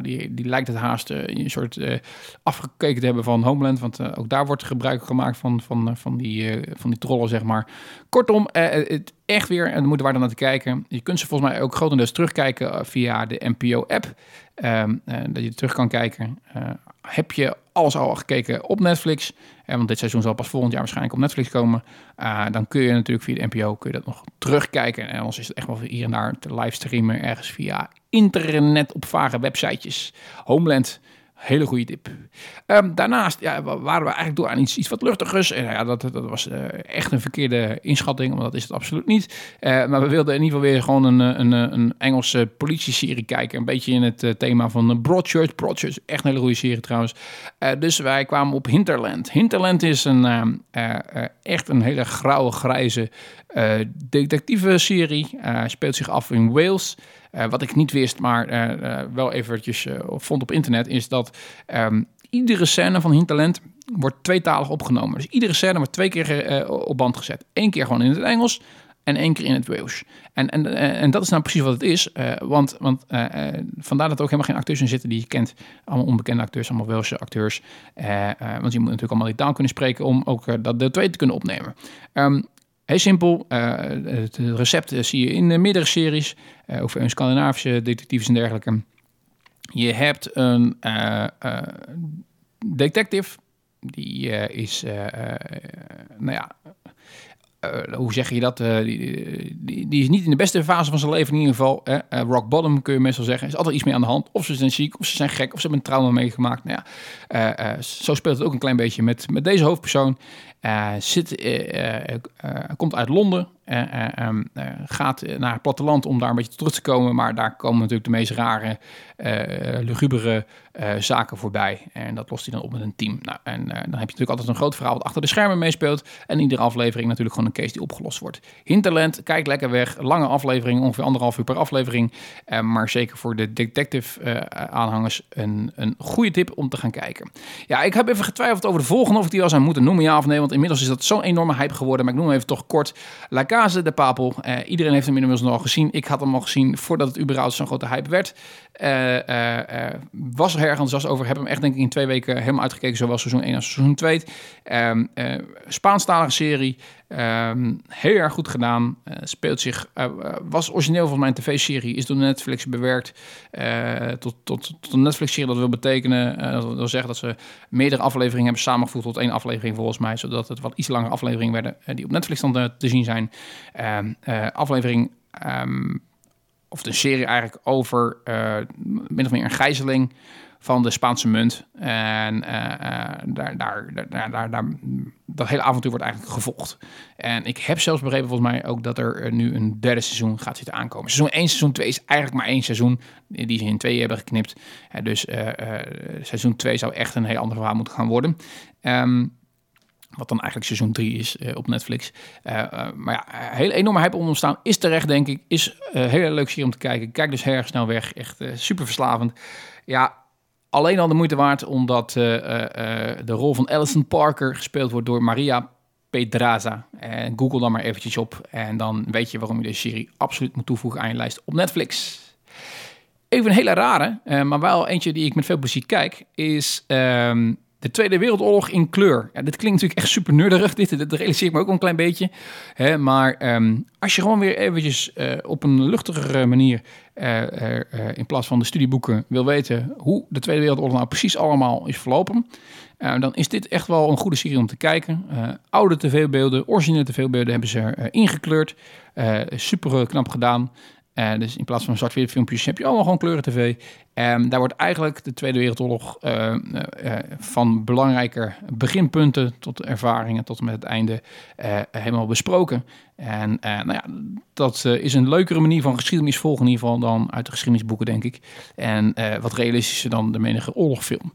die, die lijkt het haast een soort afgekeken te hebben van Homeland. Want ook daar wordt gebruik gemaakt van, van, van, die, van die trollen, zeg maar. Kortom, het echt weer en moeten waar dan naar te kijken. Je kunt ze volgens mij ook grotendeels terugkijken eh, via de NPO-app. Ehm, eh, dat je terug kan kijken. Eh, heb je alles al gekeken op Netflix? Eh, want dit seizoen zal pas volgend jaar waarschijnlijk op Netflix komen. Dan kun je natuurlijk via de NPO kun je dat nog terugkijken. En anders is het echt wel hier en daar te livestreamen ergens via internet op vage websitejes. Homeland. Hele goede tip. Ehm, daarnaast ja, wa- waren we eigenlijk door aan iets, iets wat luchtigers. En ja, dat, dat was eh, echt een verkeerde inschatting, want dat is het absoluut niet. Eh, maar we wilden in ieder geval weer gewoon een, eh, een, een, Engelse politieserie kijken. Een beetje in het thema van Broadchurch. Broadchurch, echt een hele goede serie trouwens. Dus wij kwamen op Hinterland. Hinterland is een, ehm, eh, eh, echt een hele grauwe, grijze detectieve serie. Speelt zich af in Wales. Eh, wat ik niet wist, maar eh, eh, wel eventjes vond op internet, is dat ehm, iedere scène van Hinterland wordt tweetalig opgenomen. Dus iedere scène wordt twee keer op band gezet. Eén keer gewoon in het Engels en één keer in het Wales. En, en, en dat is nou precies wat het is. want want vandaar dat er ook helemaal geen acteurs in zitten die je kent. Allemaal onbekende acteurs, allemaal Welse acteurs. Want je moet natuurlijk allemaal die taal kunnen spreken om ook dat deel 2 te kunnen opnemen. Ehm, Heel simpel. eh, het recept zie je in eh, meerdere series. eh, over een Scandinavische detectives en dergelijke. Je hebt een eh, detective. Die is, nou ja, hoe zeg je dat? Die, die, is niet in de beste fase van zijn leven in ieder geval. hè. Rock bottom kun je meestal zeggen. Er is altijd iets mee aan de hand. Of ze zijn ziek, of ze zijn gek, of ze hebben een trauma meegemaakt. Nou ja, zo speelt het ook een klein beetje met, met deze hoofdpersoon. Eh, zit, eh, eh, komt uit Londen. eh, eh, ehm, eh, gaat naar het platteland om daar een beetje terug te komen. Maar daar komen natuurlijk de meest rare, lugubere zaken voorbij. En dat lost hij dan op met een team. Nou, en dan heb je natuurlijk altijd een groot verhaal wat achter de schermen meespeelt. En iedere aflevering natuurlijk gewoon een case die opgelost wordt. Hinterland, kijk lekker weg. Lange aflevering, ongeveer anderhalf uur per aflevering. Maar zeker voor de detective eh, aanhangers een, een goede tip om te gaan kijken. Ja, ik heb even getwijfeld over de volgende of ik die wel zou moeten noemen, ja of nee. Inmiddels is dat zo'n enorme hype geworden. Maar ik noem hem even toch kort. La Casa de Papel. Eh, iedereen heeft hem inmiddels al gezien. Ik had hem al gezien voordat het überhaupt zo'n grote hype werd. Eh, eh, eh, was er heel erg enthousiast over. Heb hem echt denk ik in twee weken helemaal uitgekeken. Zowel seizoen 1 als seizoen 2. Ehm eh, Spaanstalige serie. Ehm, heel erg goed gedaan. Speelt zich, was origineel van mijn tv-serie, is door Netflix bewerkt eh, tot, tot, tot een Netflix-serie. Dat wil betekenen, dat wil zeggen dat ze meerdere afleveringen hebben samengevoegd tot één aflevering volgens mij, zodat het wat iets langere afleveringen werden die op Netflix dan te zien zijn. Ehm, eh, aflevering, ehm, of de serie eigenlijk over eh, min of meer een gijzeling van de Spaanse munt. En eh, daar, daar, daar, daar, daar, dat hele avontuur wordt eigenlijk gevolgd. En ik heb zelfs begrepen volgens mij ook dat er nu een derde seizoen gaat zitten aankomen. Seizoen 1, seizoen 2 is eigenlijk maar één seizoen die ze in tweeën hebben geknipt. Dus seizoen 2 zou echt een heel ander verhaal moeten gaan worden. Ehm, wat dan eigenlijk seizoen 3 is eh, op Netflix. Eh, eh, maar ja, heel enorme hype om ontstaan. Is terecht, denk ik. Is een hele leuk serie om te kijken. Kijk dus heel snel weg. Echt super verslavend. Ja, alleen al de moeite waard omdat de rol van Alison Parker gespeeld wordt door Maria Pedraza. En Google dan maar eventjes op. En dan weet je waarom je deze serie absoluut moet toevoegen aan je lijst op Netflix. Even een hele rare, maar wel eentje die ik met veel plezier kijk, is ehm, de Tweede Wereldoorlog in kleur. Ja, dit klinkt natuurlijk echt super nerderig, dit, dat realiseer ik me ook een klein beetje. Hè, maar ehm, als je gewoon weer eventjes eh, op een luchtigere manier, eh, eh, in plaats van de studieboeken, wil weten hoe de Tweede Wereldoorlog nou precies allemaal is verlopen, dan is dit echt wel een goede serie om te kijken. Oude tv-beelden, originele tv-beelden hebben ze eh, ingekleurd. Super knap gedaan. Eh, dus in plaats van zwart-wit filmpjes heb je allemaal gewoon kleuren tv. En daar wordt eigenlijk de Tweede Wereldoorlog eh, eh, eh, van belangrijke beginpunten tot ervaringen tot en met het einde eh, helemaal besproken. En nou ja, dat is een leukere manier van geschiedenis volgen in ieder geval dan uit de geschiedenisboeken, denk ik. En wat realistischer dan de menige oorlogfilm.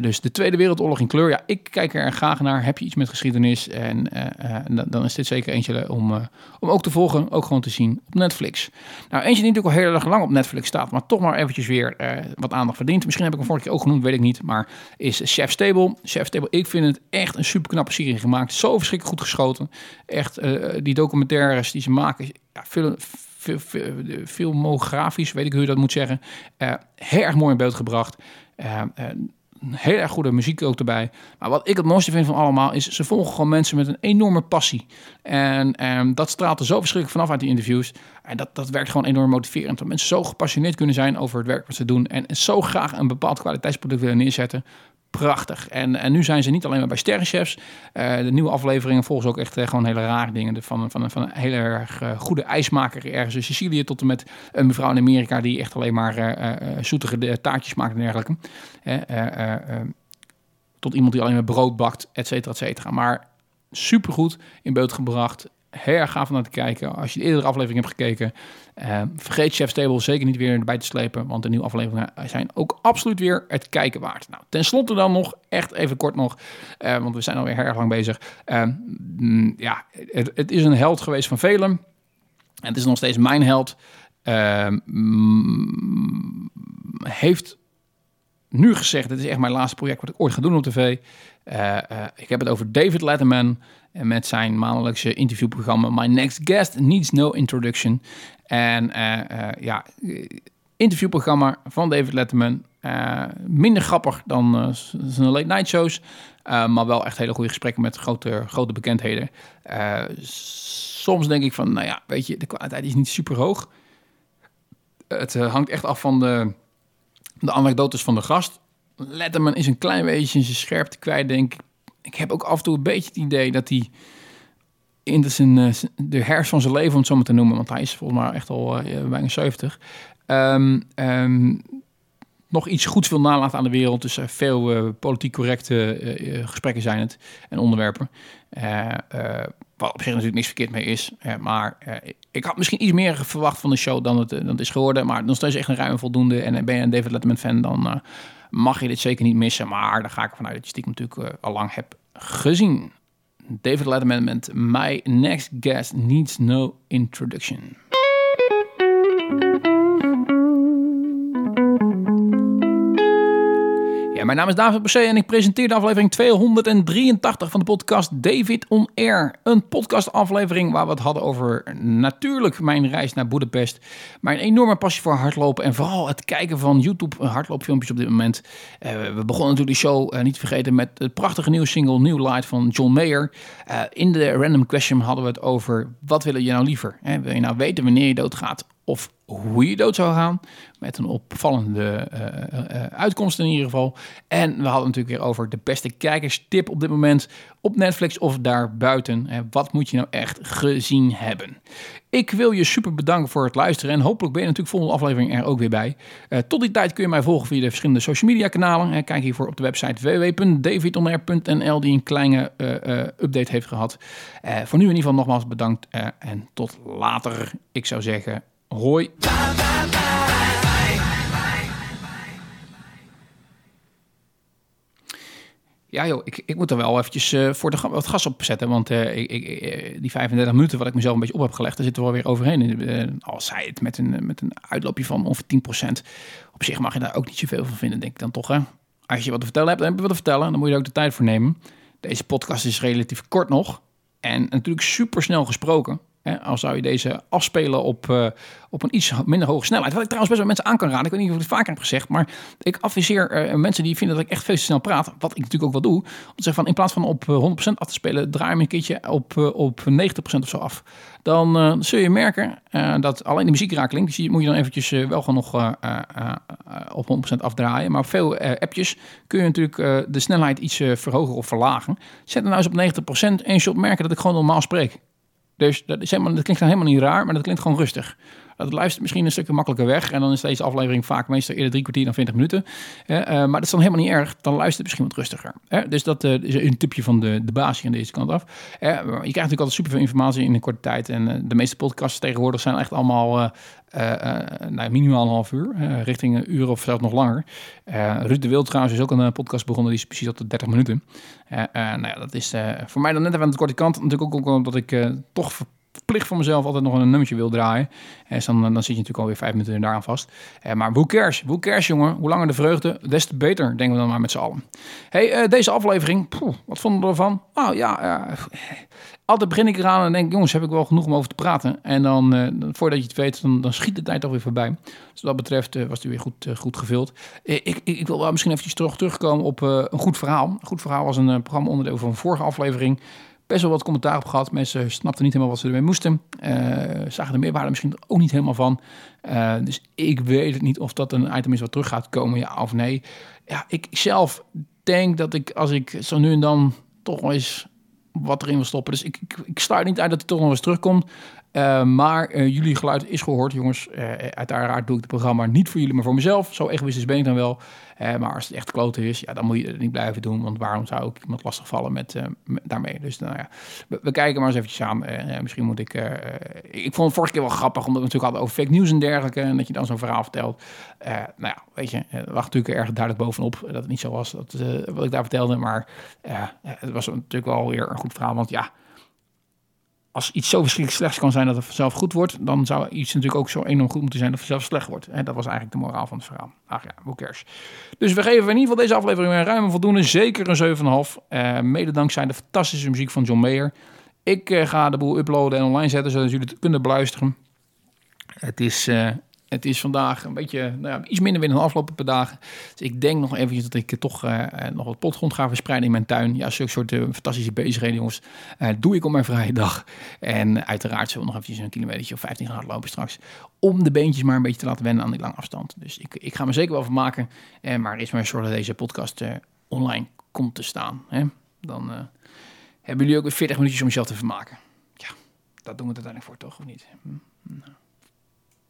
Dus de Tweede Wereldoorlog in kleur, ja, ik kijk er graag naar. Heb je iets met geschiedenis? En dan- is dit zeker eentje om, om ook te volgen, ook gewoon te zien op Netflix. Nou, eentje die natuurlijk al heel erg lang op Netflix staat, maar toch maar eventjes weer wat aandacht verdient. Misschien heb ik hem vorige keer ook genoemd, weet ik niet. Maar is Chef Stable. Chef Stable, ik vind het echt een super knappe serie gemaakt. Zo verschrikkelijk goed geschoten. Echt, eh, die documentaires die ze maken, ja, veel, veel, veel, filmografisch, weet ik hoe je dat moet zeggen. Eh, heel erg mooi in beeld gebracht. Eh, heel erg goede muziek ook erbij. Maar wat ik het mooiste vind van allemaal is, ze volgen gewoon mensen met een enorme passie. En ehm, dat straalt er zo verschrikkelijk vanaf uit die interviews. En dat, dat werkt gewoon enorm motiverend. Dat mensen zo gepassioneerd kunnen zijn over het werk wat ze doen. En zo graag een bepaald kwaliteitsproduct willen neerzetten. Prachtig. En, en nu zijn ze niet alleen maar bij sterrenchefs. Eh, de nieuwe afleveringen volgen ze ook echt eh, gewoon hele rare dingen. Van, van, van een hele erg eh, goede ijsmaker ergens in Sicilië tot en met een mevrouw in Amerika die echt alleen maar zoetige taartjes maakt en dergelijke. Tot iemand die alleen maar brood bakt, et cetera, et cetera. Maar supergoed in beeld gebracht. Heel erg gaaf naar te kijken. Als je de eerdere aflevering hebt gekeken, eh, vergeet Chef Stable zeker niet weer erbij te slepen. Want de nieuwe afleveringen zijn ook absoluut weer het kijken waard. Nou, ten slotte dan nog, echt even kort nog, eh, want we zijn alweer erg lang bezig. Eh, mm, ja, het, het is een held geweest van velen. En het is nog steeds mijn held. Eh, mm, heeft nu gezegd, dit is echt mijn laatste project wat ik ooit ga doen op tv. Eh, eh, ik heb het over David Letterman met zijn maandelijkse interviewprogramma My Next Guest Needs No Introduction. En eh, eh, ja, interviewprogramma van David Letterman. Eh, minder grappig dan zijn late night shows, maar wel echt hele goede gesprekken met grote, grote bekendheden. Soms denk ik van, nou ja, weet je, de kwaliteit is niet super hoog. Het hangt echt af van de, de anekdotes van de gast. Letterman is een klein beetje zijn scherpte kwijt, denk ik. Ik heb ook af en toe een beetje het idee dat hij in de, eh, zijn- de herfst van zijn leven, om het zo maar te noemen, want hij is volgens mij echt al eh, bijna 70, ehm, ehm, nog iets goeds wil nalaten aan de wereld. Dus eh, veel politiek correcte gesprekken zijn het en onderwerpen. Wat op zich natuurlijk niks verkeerd mee is. maar ik had misschien iets meer verwacht van de show dan het, dan is geworden. Maar nog steeds echt een ruim voldoende. En ben je een David Letterman fan, dan mag je dit zeker niet missen. Maar daar ga ik ervan uit dat je stiekem natuurlijk al lang hebt gezien. David Letterman met My Next Guest Needs No Introduction. Ja, mijn naam is David Percé en ik presenteer de aflevering 283 van de podcast David On Air. Een podcastaflevering waar we het hadden over natuurlijk mijn reis naar Budapest. Mijn enorme passie voor hardlopen en vooral het kijken van YouTube hardloopfilmpjes op dit moment. Eh, we begonnen natuurlijk de show, eh, niet te vergeten, met het prachtige nieuwe single New Light van John Mayer. Eh, in de random question hadden we het over wat willen je nou liever? Hè? Wil je nou weten wanneer je doodgaat of hoe je dood zou gaan? Met een opvallende eh, eh, eh, uitkomst in ieder geval. En we hadden natuurlijk weer over de beste kijkerstip op dit moment op Netflix of daarbuiten. Wat moet je nou echt gezien hebben? Ik wil je super bedanken voor het luisteren. En hopelijk ben je natuurlijk volgende aflevering er ook weer bij. Tot die tijd kun je mij volgen via de verschillende social media kanalen. Kijk hiervoor op de website www.davidonair.nl die een kleine update heeft gehad. Eh, voor nu in ieder geval nogmaals bedankt en tot later. Ik zou zeggen, hoi. Ja joh, ik, ik moet er wel eventjes eh, voor de, wat gas op zetten. Want eh, ik, ik, eh, die 35 minuten wat ik mezelf een beetje op heb gelegd, daar zitten we alweer overheen. Eh, al zei het met een, met een uitloopje van ongeveer 10%. Op zich mag je daar ook niet zoveel van vinden, denk ik dan toch hè. Als je wat te vertellen hebt, dan heb je wat te vertellen. Dan moet je er ook de tijd voor nemen. Deze podcast is relatief kort nog. En natuurlijk super snel gesproken. Al zou je deze afspelen op, eh, op een iets minder hoge snelheid. Wat ik trouwens best wel mensen aan kan raden. Ik weet niet of ik het vaker heb gezegd. Maar ik adviseer eh, mensen die vinden dat ik echt veel te snel praat. Wat ik natuurlijk ook wel doe. Om te zeggen van in plaats van op eh, 100% af te spelen. Draai hem een keertje op, eh, op 90% of zo af. Dan eh, zul je merken eh, dat alleen de muziekrakeling. Die moet je dan eventjes eh, wel gewoon nog eh, eh, eh, op 100% afdraaien. Maar veel eh, appjes kun je natuurlijk eh, de snelheid iets eh, verhogen of verlagen. Zet hem nou eens op 90% en je zult merken dat ik gewoon normaal spreek. Dus dat, is helemaal, dat klinkt helemaal niet raar, maar dat klinkt gewoon rustig. Dat luistert misschien een stukje makkelijker weg. En dan is deze aflevering vaak meestal eerder drie kwartier dan 20 minuten. Eh, maar dat is dan helemaal niet erg. Dan luistert het misschien wat rustiger. Dus dat eh, is een tipje van de, de baas aan deze kant af. Je krijgt natuurlijk altijd superveel informatie in een korte tijd. En eh, de meeste podcasts tegenwoordig zijn echt allemaal nou, minimaal een half uur. richting een uur of zelfs nog langer. Ruud de Wild is ook een podcast begonnen. Die is precies op de 30 minuten. Nou ja, dat is voor mij dan net even aan de korte kant. Natuurlijk ook, omdat ik toch verplicht voor mezelf altijd nog een nummertje wil draaien. En dan, dan zit je natuurlijk alweer vijf minuten daaraan vast. Eh, maar who cares? Who cares, jongen? Hoe langer de vreugde, des te beter, denken we dan maar met z'n allen. Hey, eh, deze aflevering, poeh, wat vonden we ervan? Nou ja, eh, altijd begin ik eraan en denk, jongens, heb ik wel genoeg om over te praten. En dan, eh, voordat je het weet, dan, dan schiet de tijd toch weer voorbij. Dus wat dat betreft eh, was het weer goed, eh, goed gevuld. Eh, ik, ik, ik wil wel misschien eventjes terug, terugkomen op eh, een goed verhaal. Een goed verhaal was een eh, programma onderdeel van een vorige aflevering. Best wel wat commentaar op gehad. Mensen snapten niet helemaal wat ze ermee moesten. Eh, zagen de meerwaarde misschien ook niet helemaal van. Eh, dus ik weet het niet of dat een item is wat terug gaat komen, ja of nee. Ja, ik zelf denk dat ik, als ik zo nu en dan toch wel eens wat erin wil stoppen. Dus ik, ik, ik sluit niet uit dat hij toch nog eens terugkomt. Eh, maar eh, jullie geluid is gehoord, jongens. Eh, uiteraard doe ik het programma niet voor jullie, maar voor mezelf. Zo egoïstisch ben ik dan wel. Maar als het echt kloten is, ja, dan moet je het niet blijven doen. Want waarom zou ik iemand lastigvallen met, met daarmee? Dus nou ja, we, kijken maar eens eventjes. Eh, misschien moet ik... ik vond het vorige keer wel grappig, omdat we natuurlijk hadden over fake news en dergelijke. En dat je dan zo'n verhaal vertelt. Nou ja, weet je, er lag natuurlijk erg duidelijk bovenop dat het niet zo was dat, wat ik daar vertelde. Maar het was natuurlijk wel weer een goed verhaal. Want ja, als iets zo verschrikkelijk slechts kan zijn dat het vanzelf goed wordt, dan zou iets natuurlijk ook zo enorm goed moeten zijn dat het vanzelf slecht wordt. Dat was eigenlijk de moraal van het verhaal. Ach ja, who cares. Dus we geven in ieder geval deze aflevering een ruime voldoende, zeker een 7,5. Eh mede dankzij de fantastische muziek van John Mayer. Ik eh, ga de boel uploaden en online zetten, zodat jullie het kunnen beluisteren. Het is, eh, het is vandaag een beetje, nou ja, iets minder weer dan de afgelopen paar dagen. Dus ik denk nog eventjes dat ik eh, toch eh, eh, nog wat potgrond ga verspreiden in mijn tuin. Ja, zulke soort fantastische bezigheden, jongens. eh, doe ik op mijn vrije dag. En uiteraard zullen we nog eventjes een kilometertje of 15 graden lopen straks. Om de beentjes maar een beetje te laten wennen aan die lange afstand. Dus ik, ik ga me zeker wel vermaken. Eh, maar is maar zorgen dat deze podcast online komt te staan. Hè? Dan hebben jullie ook weer 40 minuutjes om jezelf te vermaken. Ja, dat doen we het uiteindelijk voor, toch? Of niet? Hm, nou.